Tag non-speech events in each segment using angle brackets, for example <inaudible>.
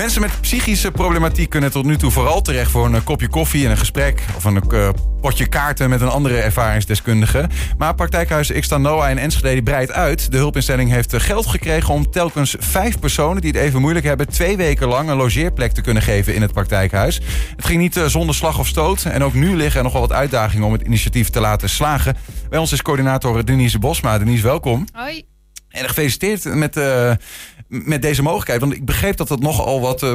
Mensen met psychische problematiek kunnen tot nu toe vooral terecht voor een eh, kopje koffie en een gesprek. Of een uh, potje kaarten met een andere ervaringsdeskundige. Maar praktijkhuis Noah in Enschede breidt uit. De hulpinstelling heeft eh, geld gekregen om telkens vijf personen die het even moeilijk hebben... twee weken lang een logeerplek te kunnen geven in het praktijkhuis. Het ging niet zonder slag of stoot. En ook nu liggen er nog wel wat uitdagingen om het initiatief te laten slagen. Bij ons is coördinator Denise Bosma. Denise, welkom. Hoi. En gefeliciteerd met, uh, met deze mogelijkheid. Want ik begreep dat het nogal wat uh,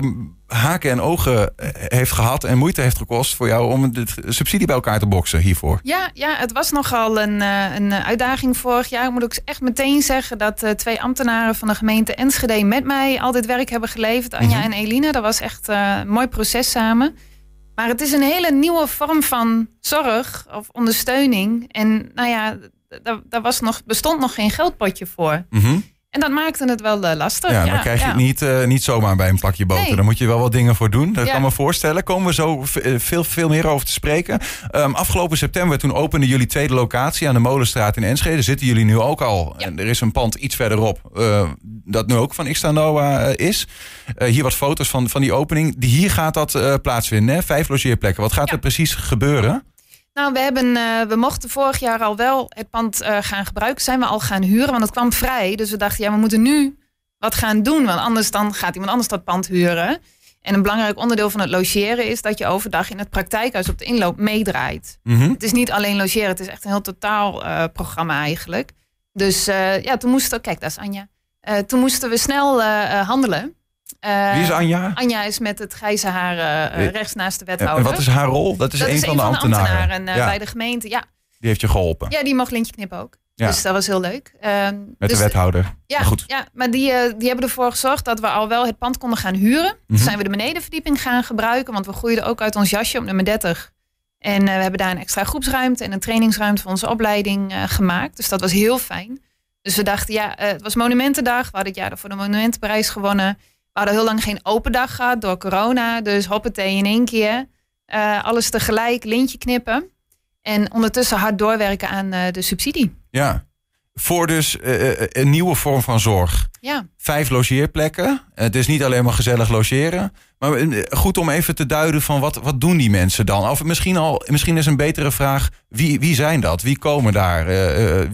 haken en ogen eh, heeft gehad en moeite heeft gekost voor jou om de subsidie bij elkaar te boksen hiervoor. Ja, ja het was nogal een, een uitdaging vorig jaar. Ik moet ook echt meteen zeggen dat twee ambtenaren van de gemeente Enschede met mij al dit werk hebben geleverd. Anja mhm. en Eline. Dat was echt een mooi proces samen. Maar het is een hele nieuwe vorm van zorg of ondersteuning. En nou ja, daar, was nog, bestond nog geen geldpotje voor. Mhm. En dat maakte het wel uh, lastig. Ja, dan krijg je het niet, uh, niet zomaar bij een pakje boter. Nee. Dan moet je wel wat dingen voor doen. Dat kan me voorstellen. Komen we zo eh, veel, veel meer over te spreken. Um, afgelopen september, toen openden jullie tweede locatie aan de Molenstraat in Enschede. Zitten jullie nu ook al. En er is een pand iets verderop. Uh, dat nu ook van Xtanoa is. hier wat foto's van, van die opening. Die, hier gaat dat plaatsvinden. Hè? Vijf logeerplekken. Wat gaat er precies gebeuren? Nou, we, hebben, uh, we mochten vorig jaar al wel het pand uh, gaan gebruiken. Zijn we al gaan huren, want het kwam vrij. Dus we dachten, ja, we moeten nu wat gaan doen. Want anders dan gaat iemand anders dat pand huren. En een belangrijk onderdeel van het logeren is dat je overdag in het praktijkhuis op de inloop meedraait. Mm -hmm. Het is niet alleen logeren, het is echt een heel totaal uh, programma eigenlijk. Dus ja, toen moesten, kijk, dat is Anja. toen moesten we snel handelen. Uh, Wie is Anja? Anja is met het grijze haar uh, rechts naast de wethouder. En wat is haar rol? Dat is, dat een, is van, de ambtenaren. ambtenaren uh, ja. bij de gemeente. Ja. Die heeft je geholpen. Ja, die mag lintje knippen ook. Ja. Dus dat was heel leuk. Ehm, met dus, de wethouder. Ja, maar goed. ja maar die, die hebben ervoor gezorgd dat we al wel het pand konden gaan huren. Mm -hmm. Toen zijn we de benedenverdieping gaan gebruiken, want we groeiden ook uit ons jasje op nummer 30. En we hebben daar een extra groepsruimte en een trainingsruimte voor onze opleiding gemaakt. Dus dat was heel fijn. Dus we dachten, ja, het was Monumentendag. We hadden het jaar voor de Monumentenprijs gewonnen. Hadden heel lang geen open dag gehad door corona. Dus hoppatee in één keer. Uh, alles tegelijk, lintje knippen. En ondertussen hard doorwerken aan uh, de subsidie. Ja, voor dus uh, een nieuwe vorm van zorg. Ja. Vijf logeerplekken. Het is niet alleen maar gezellig logeren. Maar goed om even te duiden van wat, wat doen die mensen dan? Of misschien, al, misschien is een betere vraag, wie, wie zijn dat? Wie komen daar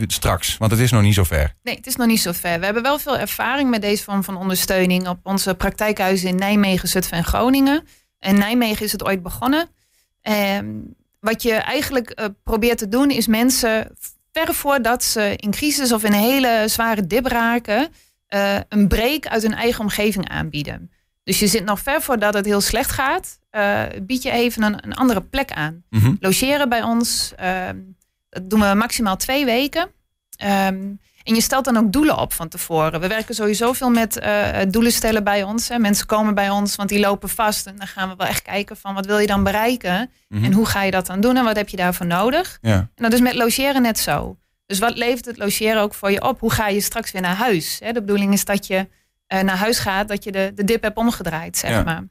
straks? Want het is nog niet zo ver. Nee, het is nog niet zo ver. We hebben wel veel ervaring met deze vorm van ondersteuning... op onze praktijkhuizen in Nijmegen, Zutphen en Groningen. En Nijmegen is het ooit begonnen. Ehm, wat je eigenlijk probeert te doen is mensen ver voordat ze in crisis of in een hele zware dip raken, uh, een break uit hun eigen omgeving aanbieden. Dus je zit nog ver voordat het heel slecht gaat, uh, bied je even een, een andere plek aan. Mm -hmm. Logeren bij ons, uh, dat doen we maximaal twee weken. Um, en je stelt dan ook doelen op van tevoren. We werken sowieso veel met uh, doelen stellen bij ons. Hè. Mensen komen bij ons, want die lopen vast. En dan gaan we wel echt kijken van wat wil je dan bereiken? Mm -hmm. En hoe ga je dat dan doen? En wat heb je daarvoor nodig? Ja. En dat is met logeren net zo. Dus wat levert het logeren ook voor je op? Hoe ga je straks weer naar huis? Hè? De bedoeling is dat je uh, naar huis gaat, dat je de, de dip hebt omgedraaid, zeg ja. maar.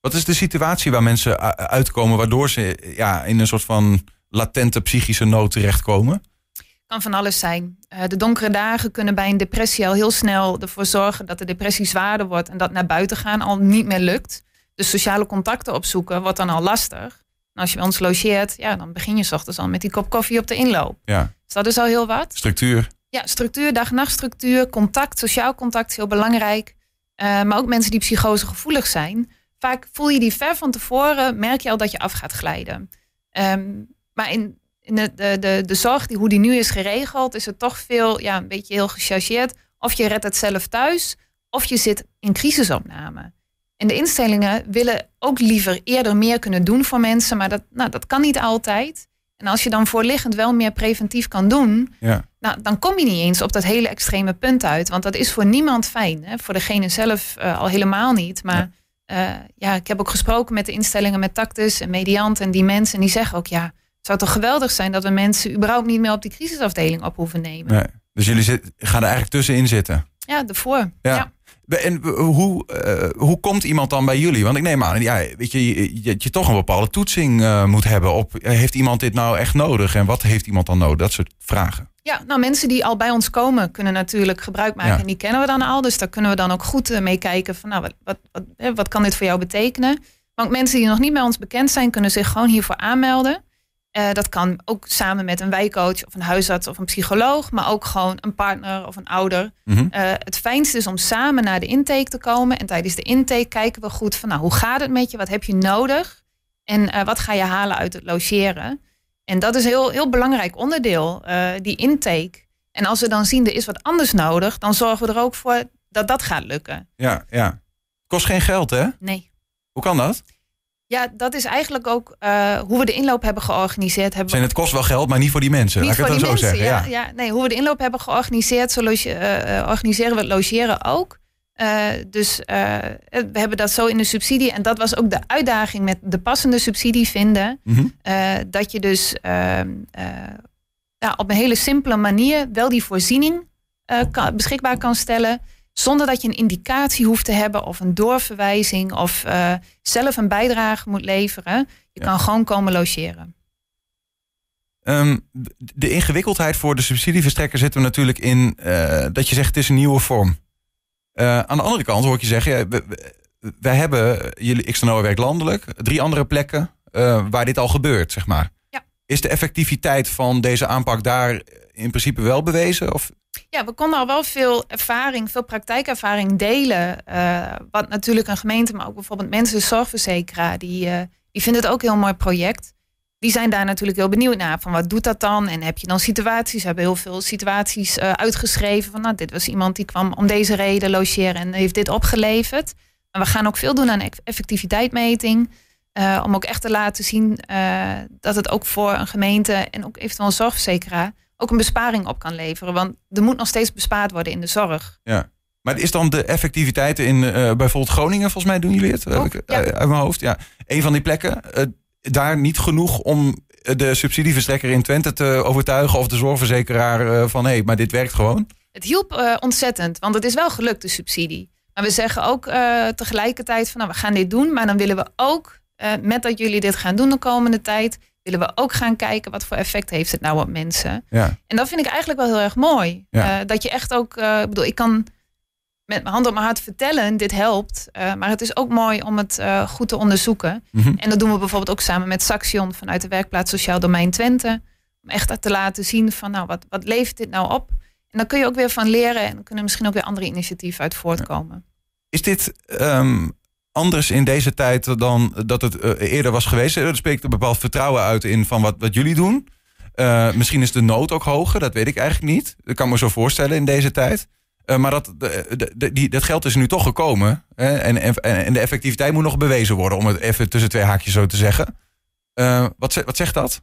Wat is de situatie waar mensen uitkomen, waardoor ze ja, in een soort van latente psychische nood terechtkomen? Kan van alles zijn. Uh, de donkere dagen kunnen bij een depressie al heel snel ervoor zorgen dat de depressie zwaarder wordt en dat naar buiten gaan al niet meer lukt. Dus sociale contacten opzoeken wordt dan al lastig. En als je bij ons logeert, ja, dan begin je s ochtends al met die kop koffie op de inloop. Ja. Dus dat is al heel wat. Structuur. Ja, structuur, dag-nachtstructuur, contact, sociaal contact is heel belangrijk. Uh, maar ook mensen die psychosegevoelig zijn. Vaak voel je die ver van tevoren, merk je al dat je af gaat glijden. Um, maar in de, de, de, de zorg, die, hoe die nu is geregeld, is het toch veel, ja, een beetje heel gechargeerd. Of je redt het zelf thuis, of je zit in crisisopname. En de instellingen willen ook liever eerder meer kunnen doen voor mensen, maar dat, nou, dat kan niet altijd. En als je dan voorliggend wel meer preventief kan doen, ja. nou, dan kom je niet eens op dat hele extreme punt uit. Want dat is voor niemand fijn. Hè? Voor degene zelf uh, al helemaal niet. Maar ja. Uh, ja, ik heb ook gesproken met de instellingen met Tactus en Mediant en die mensen. En die zeggen ook, ja, zou toch geweldig zijn dat we mensen überhaupt niet meer op die crisisafdeling op hoeven nemen. Nee. Dus jullie zit, gaan er eigenlijk tussenin zitten? Ja, ervoor. Ja. ja. En hoe, uh, hoe komt iemand dan bij jullie? Want ik neem aan, ja, weet je, je, je, je toch een bepaalde toetsing uh, moet hebben op, heeft iemand dit nou echt nodig? En wat heeft iemand dan nodig? Dat soort vragen. Ja, nou mensen die al bij ons komen kunnen natuurlijk gebruik maken. Ja. En die kennen we dan al. Dus daar kunnen we dan ook goed eh, mee kijken van nou, wat, wat, wat, wat kan dit voor jou betekenen. Maar ook mensen die nog niet bij ons bekend zijn, kunnen zich gewoon hiervoor aanmelden. Eh, dat kan ook samen met een wijkcoach of een huisarts of een psycholoog. Maar ook gewoon een partner of een ouder. Mhm. Eh, het fijnste is om samen naar de intake te komen. En tijdens de intake kijken we goed van nou, hoe gaat het met je? Wat heb je nodig? En eh, wat ga je halen uit het logeren? En dat is een heel, heel belangrijk onderdeel, die intake. En als we dan zien er is wat anders nodig, dan zorgen we er ook voor dat dat gaat lukken. Ja, ja. Kost geen geld, hè? Nee. Hoe kan dat? Ja, dat is eigenlijk ook eh, hoe we de inloop hebben georganiseerd. Hebben Zijn het kost wel geld, maar niet voor die mensen. Niet Laat ik het dan zo mensen, zeggen. ja, Ja. ja. Nee, hoe we de inloop hebben georganiseerd, zo loge- eh, organiseren we het logeren ook. Dus we hebben dat zo in de subsidie. En dat was ook de uitdaging met de passende subsidie vinden. Mhm. Dat je dus ehm, eh, ja, op een hele simpele manier wel die voorziening kan, beschikbaar kan stellen. Zonder dat je een indicatie hoeft te hebben of een doorverwijzing of eh, zelf een bijdrage moet leveren. Je Ja. kan gewoon komen logeren. Ehm, de ingewikkeldheid voor de subsidieverstrekker zit er natuurlijk in eh, dat je zegt het is een nieuwe vorm. Eh, aan de andere kant hoor ik je zeggen, ja, we- we- wij hebben, jullie XNO werkt landelijk, drie andere plekken waar dit al gebeurt, zeg maar. Ja. Is de effectiviteit van deze aanpak daar in principe wel bewezen? Of? Ja, we konden al wel veel ervaring, veel praktijkervaring delen. eh, wat natuurlijk een gemeente, maar ook bijvoorbeeld mensen, zorgverzekeraar, die, eh, die vinden het ook een heel mooi project. Die zijn daar natuurlijk heel benieuwd naar. Van wat doet dat dan? En heb je dan situaties? We hebben heel veel situaties eh, uitgeschreven. Van nou, dit was iemand die kwam om deze reden logeren en heeft dit opgeleverd. Maar we gaan ook veel doen aan eff- effectiviteitsmeting. om ook echt te laten zien dat het ook voor een gemeente en ook eventueel een zorgverzekeraar ook een besparing op kan leveren. Want er moet nog steeds bespaard worden in de zorg. Maar is dan de effectiviteit in eh, bijvoorbeeld Groningen, volgens mij doen jullie het? Ook, ik, ja. eh, uit mijn hoofd, ja. Een van die plekken, eh, daar niet genoeg om de subsidieverstrekker in Twente te overtuigen of de zorgverzekeraar van hé, hey, maar dit werkt gewoon. Het hielp ontzettend, want het is wel gelukt, de subsidie. Maar we zeggen ook tegelijkertijd van nou, we gaan dit doen. Maar dan willen we ook, met dat jullie dit gaan doen de komende tijd, willen we ook gaan kijken wat voor effect heeft het nou op mensen. Ja. En dat vind ik eigenlijk wel heel erg mooi. Ja. Eh, dat je echt ook, eh, ik bedoel, ik kan met mijn hand op mijn hart vertellen, dit helpt. Eh, maar het is ook mooi om het goed te onderzoeken. Mhm. En dat doen we bijvoorbeeld ook samen met Saxion vanuit de werkplaats Sociaal Domein Twente. Om echt te laten zien van nou, wat, wat levert dit nou op? En dan kun je ook weer van leren en dan kunnen misschien ook weer andere initiatieven uit voortkomen. Is dit ehm, anders in deze tijd dan dat het eh, eerder was geweest? Er spreekt een bepaald vertrouwen uit in van wat, wat jullie doen. Eh, misschien is de nood ook hoger, dat weet ik eigenlijk niet. Dat kan me zo voorstellen in deze tijd. Eh, maar dat, die, dat geld is nu toch gekomen. Hè? En, en, en de effectiviteit moet nog bewezen worden, om het even tussen twee haakjes zo te zeggen. Eh, wat, wat zegt dat?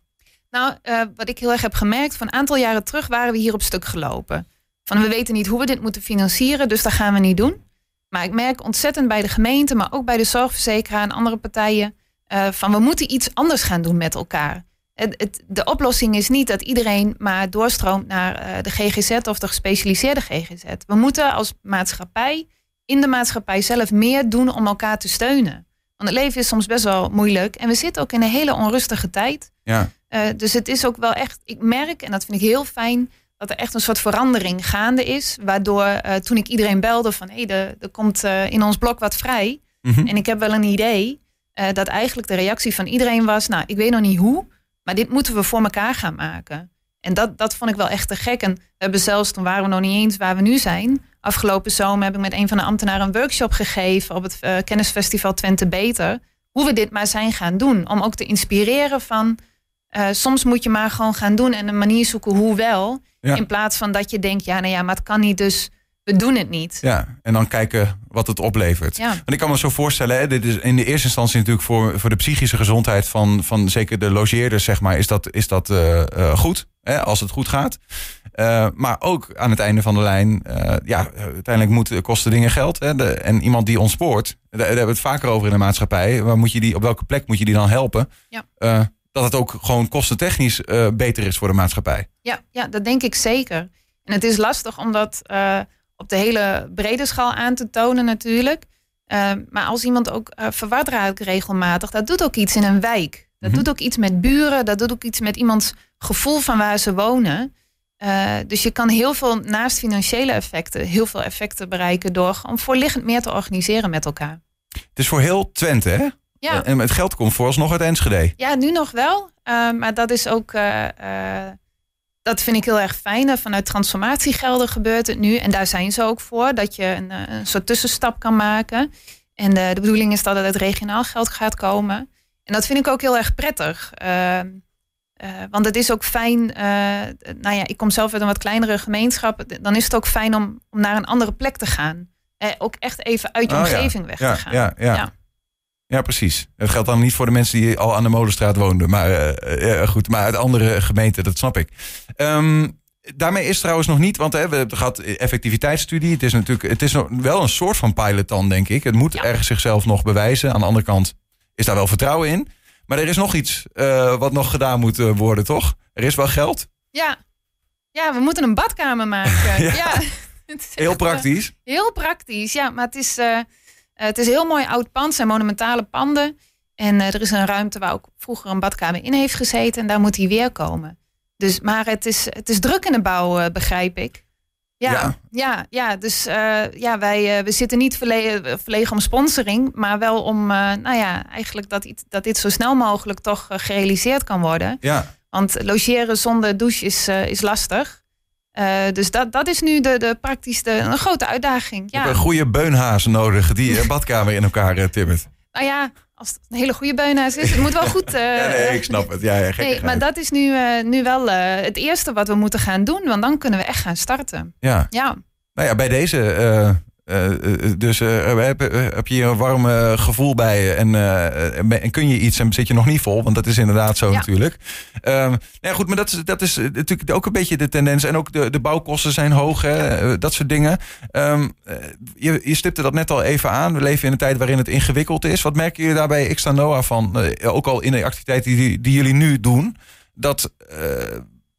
Nou, eh, wat ik heel erg heb gemerkt, van een aantal jaren terug waren we hier op stuk gelopen. Van we weten niet hoe we dit moeten financieren, dus dat gaan we niet doen. Maar ik merk ontzettend bij de gemeente, maar ook bij de zorgverzekeraar en andere partijen, eh, van we moeten iets anders gaan doen met elkaar. Het, het, de oplossing is niet dat iedereen maar doorstroomt naar eh, de GGZ of de gespecialiseerde GGZ. We moeten als maatschappij in de maatschappij zelf meer doen om elkaar te steunen. Want het leven is soms best wel moeilijk en we zitten ook in een hele onrustige tijd. Ja, Uh, dus het is ook wel echt, ik merk, en dat vind ik heel fijn, dat er echt een soort verandering gaande is. Waardoor uh, toen ik iedereen belde van hé, hey, er, komt uh, in ons blok wat vrij. Mhm. En ik heb wel een idee. Uh, dat eigenlijk de reactie van iedereen was, nou, ik weet nog niet hoe, maar dit moeten we voor elkaar gaan maken. En dat, dat vond ik wel echt te gek. En we hebben zelfs, toen waren we nog niet eens waar we nu zijn. Afgelopen zomer heb ik met een van de ambtenaren een workshop gegeven op het kennisfestival Twente Beter. Hoe we dit maar zijn gaan doen. Om ook te inspireren van, soms moet je maar gewoon gaan doen en een manier zoeken hoe wel. Ja. In plaats van dat je denkt, ja, nou ja, maar het kan niet, dus we doen het niet. Ja, en dan kijken wat het oplevert. Ja. Want ik kan me zo voorstellen, hè, dit is in de eerste instantie natuurlijk voor, voor de psychische gezondheid van, van zeker de logeerders, zeg maar, is dat, is dat uh, uh, goed, hè, als het goed gaat. Uh, maar ook aan het einde van de lijn, ja, uiteindelijk moet, kosten dingen geld. Hè, de, en iemand die ontspoort, daar, daar hebben we het vaker over in de maatschappij. Waar moet je die, op welke plek moet je die dan helpen? Ja dat het ook gewoon kostentechnisch uh, beter is voor de maatschappij. Ja, ja, dat denk ik zeker. En het is lastig om dat uh, op de hele brede schaal aan te tonen natuurlijk. Uh, maar als iemand ook verward raakt regelmatig, dat doet ook iets in een wijk. Dat Mhm. doet ook iets met buren, dat doet ook iets met iemands gevoel van waar ze wonen. Dus je kan heel veel, naast financiële effecten, heel veel effecten bereiken door gewoon voorliggend meer te organiseren met elkaar. Het is voor heel Twente, hè? Ja. En het geld komt vooralsnog uit Enschede. Ja, nu nog wel. Uh, maar dat is ook, uh, dat vind ik heel erg fijn. Vanuit transformatiegelden gebeurt het nu. En daar zijn ze ook voor, dat je een, een soort tussenstap kan maken. En de, de bedoeling is dat het uit regionaal geld gaat komen. En dat vind ik ook heel erg prettig. Uh, want het is ook fijn, nou ja, ik kom zelf uit een wat kleinere gemeenschap. Dan is het ook fijn om, om naar een andere plek te gaan. Ook echt even uit je Oh, omgeving ja. weg Ja, te gaan. ja, ja. Ja, precies. Het geldt dan niet voor de mensen die al aan de Molenstraat woonden. Maar eh, ja, goed, maar uit andere gemeenten, dat snap ik. Ehm, daarmee is trouwens nog niet, want hè, we hebben gehad effectiviteitsstudie. Het is natuurlijk, het is wel een soort van pilot dan, denk ik. Het moet Ja. ergens zichzelf nog bewijzen. Aan de andere kant is daar wel vertrouwen in. Maar er is nog iets eh, wat nog gedaan moet eh, worden, toch? Er is wel geld. Ja. ja, we moeten een badkamer maken. <laughs> Ja. <laughs> Heel eh, praktisch. Heel praktisch, ja. Maar het is, eh, eh, het is heel mooi oud pand. Zijn monumentale panden. En eh, er is een ruimte waar ook vroeger een badkamer in heeft gezeten. En daar moet hij weer komen. Dus, maar het is, het is druk in de bouw, eh, begrijp ik. Ja, Ja. ja. ja, dus eh, ja, wij eh, we zitten niet verlegen, verlegen om sponsoring, maar wel om, eh, nou ja, eigenlijk dat, iets- dat dit zo snel mogelijk toch eh, gerealiseerd kan worden. Ja, Want logeren zonder douche is, eh, is lastig. Eh, dus dat, dat is nu de, de praktischste, een grote uitdaging. je hebt Ja, een goede beunhaas nodig die een badkamer in elkaar eh, timmert. nou ja, als het een hele goede beunhuis is, het moet wel goed. eh, Ja, nee, ik snap het. Ja, ja, nee, maar dat is nu, eh, nu wel eh, het eerste wat we moeten gaan doen, want dan kunnen we echt gaan starten. Ja. Ja, Nou ja, bij deze. Eh, eh, eh, dus heb, heb je hier een warm gevoel bij je en, en kun je iets en zit je nog niet vol, want dat is inderdaad zo Ja. natuurlijk. Nou ja, goed, maar dat is, dat is natuurlijk ook een beetje de tendens. En ook de, de bouwkosten zijn hoog, hè, dat soort dingen. Ehm, eh, je, je stipte dat net al even aan. We leven in een tijd waarin het ingewikkeld is. Wat merken jullie daarbij, ik sta Noah, van, ook al in de activiteiten die, die jullie nu doen, dat,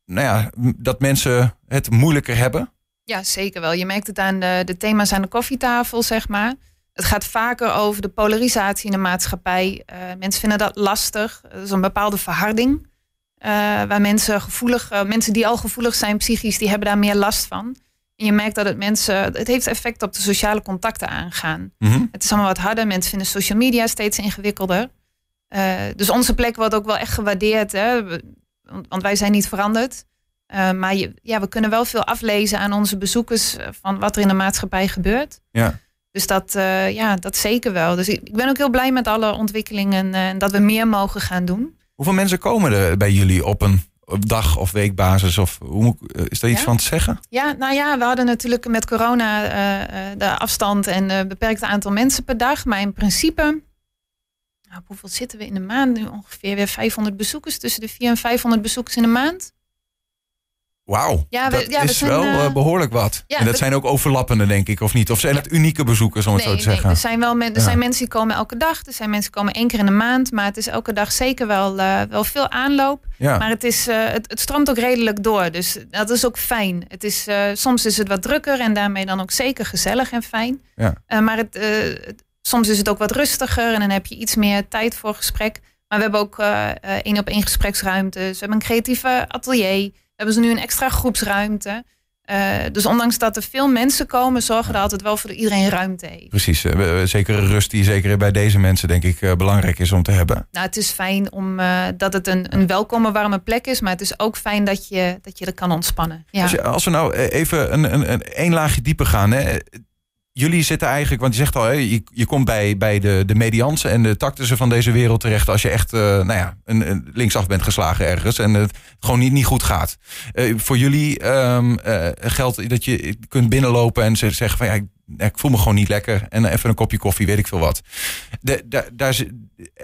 nou ja, dat mensen het moeilijker hebben? Ja, zeker wel. Je merkt het aan de, de thema's aan de koffietafel, zeg maar. Het gaat vaker over de polarisatie in de maatschappij. Eh, mensen vinden dat lastig. Er is een bepaalde verharding. eh, waar mensen gevoelig, eh, mensen die al gevoelig zijn psychisch, die hebben daar meer last van. En je merkt dat het mensen, het heeft effect op de sociale contacten aangaan. Mhm. Het is allemaal wat harder. Mensen vinden social media steeds ingewikkelder. Dus onze plek wordt ook wel echt gewaardeerd. Hè? Want wij zijn niet veranderd. Eh, maar je, ja, we kunnen wel veel aflezen aan onze bezoekers eh, van wat er in de maatschappij gebeurt. Ja. Dus dat, eh, ja, dat zeker wel. Dus ik, ik ben ook heel blij met alle ontwikkelingen en dat we meer mogen gaan doen. Hoeveel mensen komen er bij jullie op een op dag- of weekbasis? Of hoe, is daar iets Ja? van te zeggen? Ja, nou ja, we hadden natuurlijk met corona de afstand en een beperkt aantal mensen per dag. Maar in principe, nou, op hoeveel zitten we in de maand nu? Ongeveer weer 500 bezoekers, tussen de 400 en 500 bezoekers in de maand. Wauw, Ja, we- dat ja, we is zijn, wel eh, eh, behoorlijk wat. ja, en dat we- zijn ook overlappende, denk ik, of niet? Of zijn het unieke bezoekers, om het zo te zeggen? er zijn wel men, er zijn mensen die komen elke dag. Er zijn mensen die komen één keer in de maand. Maar het is elke dag zeker wel, eh, wel veel aanloop. Maar het, is, het, het stroomt ook redelijk door. Dus dat is ook fijn. Het is, soms is het wat drukker en daarmee dan ook zeker gezellig en fijn. Ja. Maar het, soms is het ook wat rustiger en dan heb je iets meer tijd voor gesprek. Maar we hebben ook één op één gespreksruimtes. We hebben een creatieve atelier. Hebben ze nu een extra groepsruimte. Eh, dus ondanks dat er veel mensen komen, zorgen we er altijd wel voor dat iedereen ruimte heeft. Precies, eh, we- we- zekere rust die zeker bij deze mensen, denk ik, eh, belangrijk is om te hebben. Nou, het is fijn om, eh, dat het een, een welkome, warme plek is. Maar het is ook fijn dat je, dat je er kan ontspannen. Ja. Als, je, als we nou eh, even een, een, een, één laagje dieper gaan. Hè. Jullie zitten eigenlijk, want je zegt al, hè, je, je komt bij, bij de, de medianse en de tactussen van deze wereld terecht. als je echt eh, nou ja, een, linksaf bent geslagen ergens en het gewoon niet, niet goed gaat. Eh, voor jullie eh, geldt dat je kunt binnenlopen en ze zeggen van ja, ik, ik voel me gewoon niet lekker. En even een kopje koffie, weet ik veel wat. De, daar, daar, is-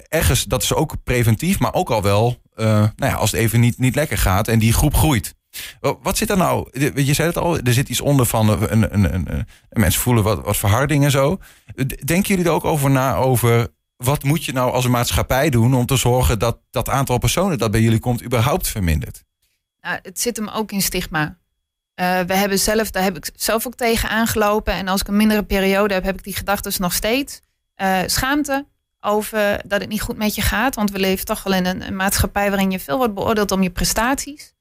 ergens, dat is ook preventief, maar ook al wel, nou ja, als het even niet, niet lekker gaat en die groep groeit. Wa- Wat zit er nou? Je zei het al, er zit iets onder van een, een, een, een, mensen voelen wat, wat verharding en zo. Denken jullie er ook over na over wat moet je nou als een maatschappij doen om te zorgen dat dat aantal personen dat bij jullie komt überhaupt vermindert? Nou, het zit hem ook in stigma. Eh, we hebben zelf, daar heb ik zelf ook tegen aangelopen. En als ik een mindere periode heb, heb ik die gedachten nog steeds. Eh, schaamte over dat het niet goed met je gaat. Want we leven toch wel in een maatschappij waarin je veel wordt beoordeeld om je prestaties.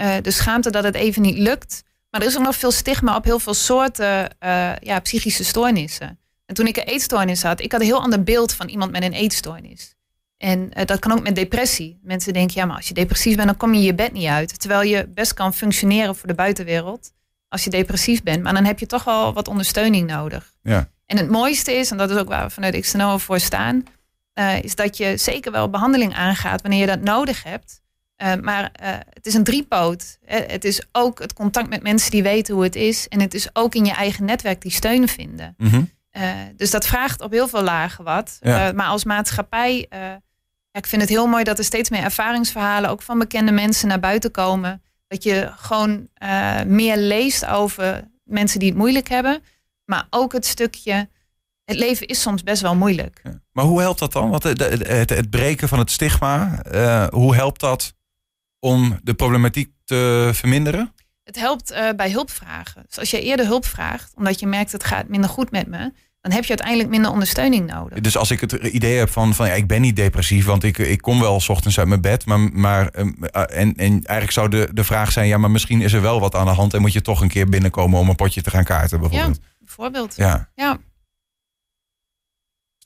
Uh, de schaamte dat het even niet lukt. Maar er is ook nog veel stigma op heel veel soorten uh, ja, psychische stoornissen. En toen ik een eetstoornis had, ik had een heel ander beeld van iemand met een eetstoornis. En uh, dat kan ook met depressie. Mensen denken, ja, maar als je depressief bent, dan kom je je bed niet uit. Terwijl je best kan functioneren voor de buitenwereld als je depressief bent. Maar dan heb je toch wel wat ondersteuning nodig. Ja. En het mooiste is, en dat is ook waar we vanuit XNO voor staan, uh, is dat je zeker wel behandeling aangaat wanneer je dat nodig hebt. Uh, maar uh, het is een driepoot. Het is ook het contact met mensen die weten hoe het is. En het is ook in je eigen netwerk die steun vinden. Mm -hmm. dus dat vraagt op heel veel lagen wat. Ja. maar als maatschappij, ja, ik vind het heel mooi dat er steeds meer ervaringsverhalen ook van bekende mensen naar buiten komen. Dat je gewoon meer leest over mensen die het moeilijk hebben. Maar ook het stukje het leven is soms best wel moeilijk. Ja. Maar hoe helpt dat dan? Want het, het, het breken van het stigma, uh, hoe helpt dat om de problematiek te verminderen? Het helpt uh, bij hulpvragen. Dus als je eerder hulp vraagt, omdat je merkt het gaat minder goed met me, dan heb je uiteindelijk minder ondersteuning nodig. Dus als ik het idee heb van, van ja, ik ben niet depressief, want ik, ik kom wel s ochtends uit mijn bed. Maar, maar en, en eigenlijk zou de, de vraag zijn, ja, maar misschien is er wel wat aan de hand en moet je toch een keer binnenkomen om een potje te gaan kaarten bijvoorbeeld. Ja, bijvoorbeeld. Ja. ja.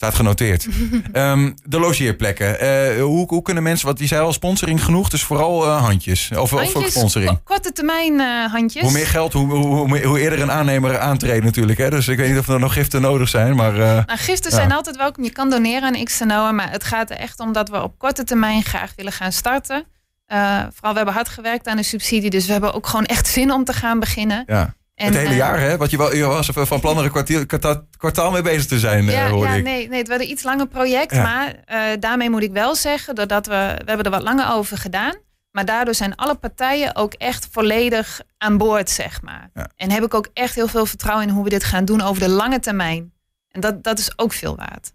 Staat genoteerd. um, <laughs> de logeerplekken. Uh, hoe, hoe kunnen mensen, wat die zei al, sponsoring genoeg, dus vooral uh, handjes. Of, handjes, of sponsoring. Korte termijn uh, handjes. Hoe meer geld, hoe, hoe, hoe, eerder een aannemer aantreedt natuurlijk. Hè? Dus ik weet niet of er nog giften nodig zijn. Maar, nou, giften ja. zijn altijd welkom. Je kan doneren aan XNO. Maar het gaat er echt om dat we op korte termijn graag willen gaan starten. vooral, we hebben hard gewerkt aan de subsidie. Dus we hebben ook gewoon echt zin om te gaan beginnen. Ja. En, het hele uh, jaar, hè? Want je, wel, je was van plan er een kwartier, kwartaal, kwartaal mee bezig te zijn, ja, uh, hoorde ja, ik. Nee, nee, het werd een iets langer project. Ja. Maar uh, daarmee moet ik wel zeggen, doordat we, we hebben er wat langer over gedaan. Maar daardoor zijn alle partijen ook echt volledig aan boord, zeg maar. Ja. En heb ik ook echt heel veel vertrouwen in hoe we dit gaan doen over de lange termijn. En dat, dat is ook veel waard.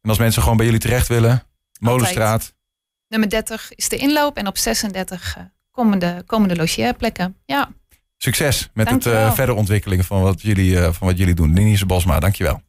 En als mensen gewoon bij jullie terecht willen, Molenstraat. Altijd. Nummer 30 is de inloop en op 36 komen de, komen de logeerplekken. Ja. Succes met dankjewel. het uh, verder ontwikkelen van wat jullie, uh, van wat jullie doen. Denise Bosma, dankjewel.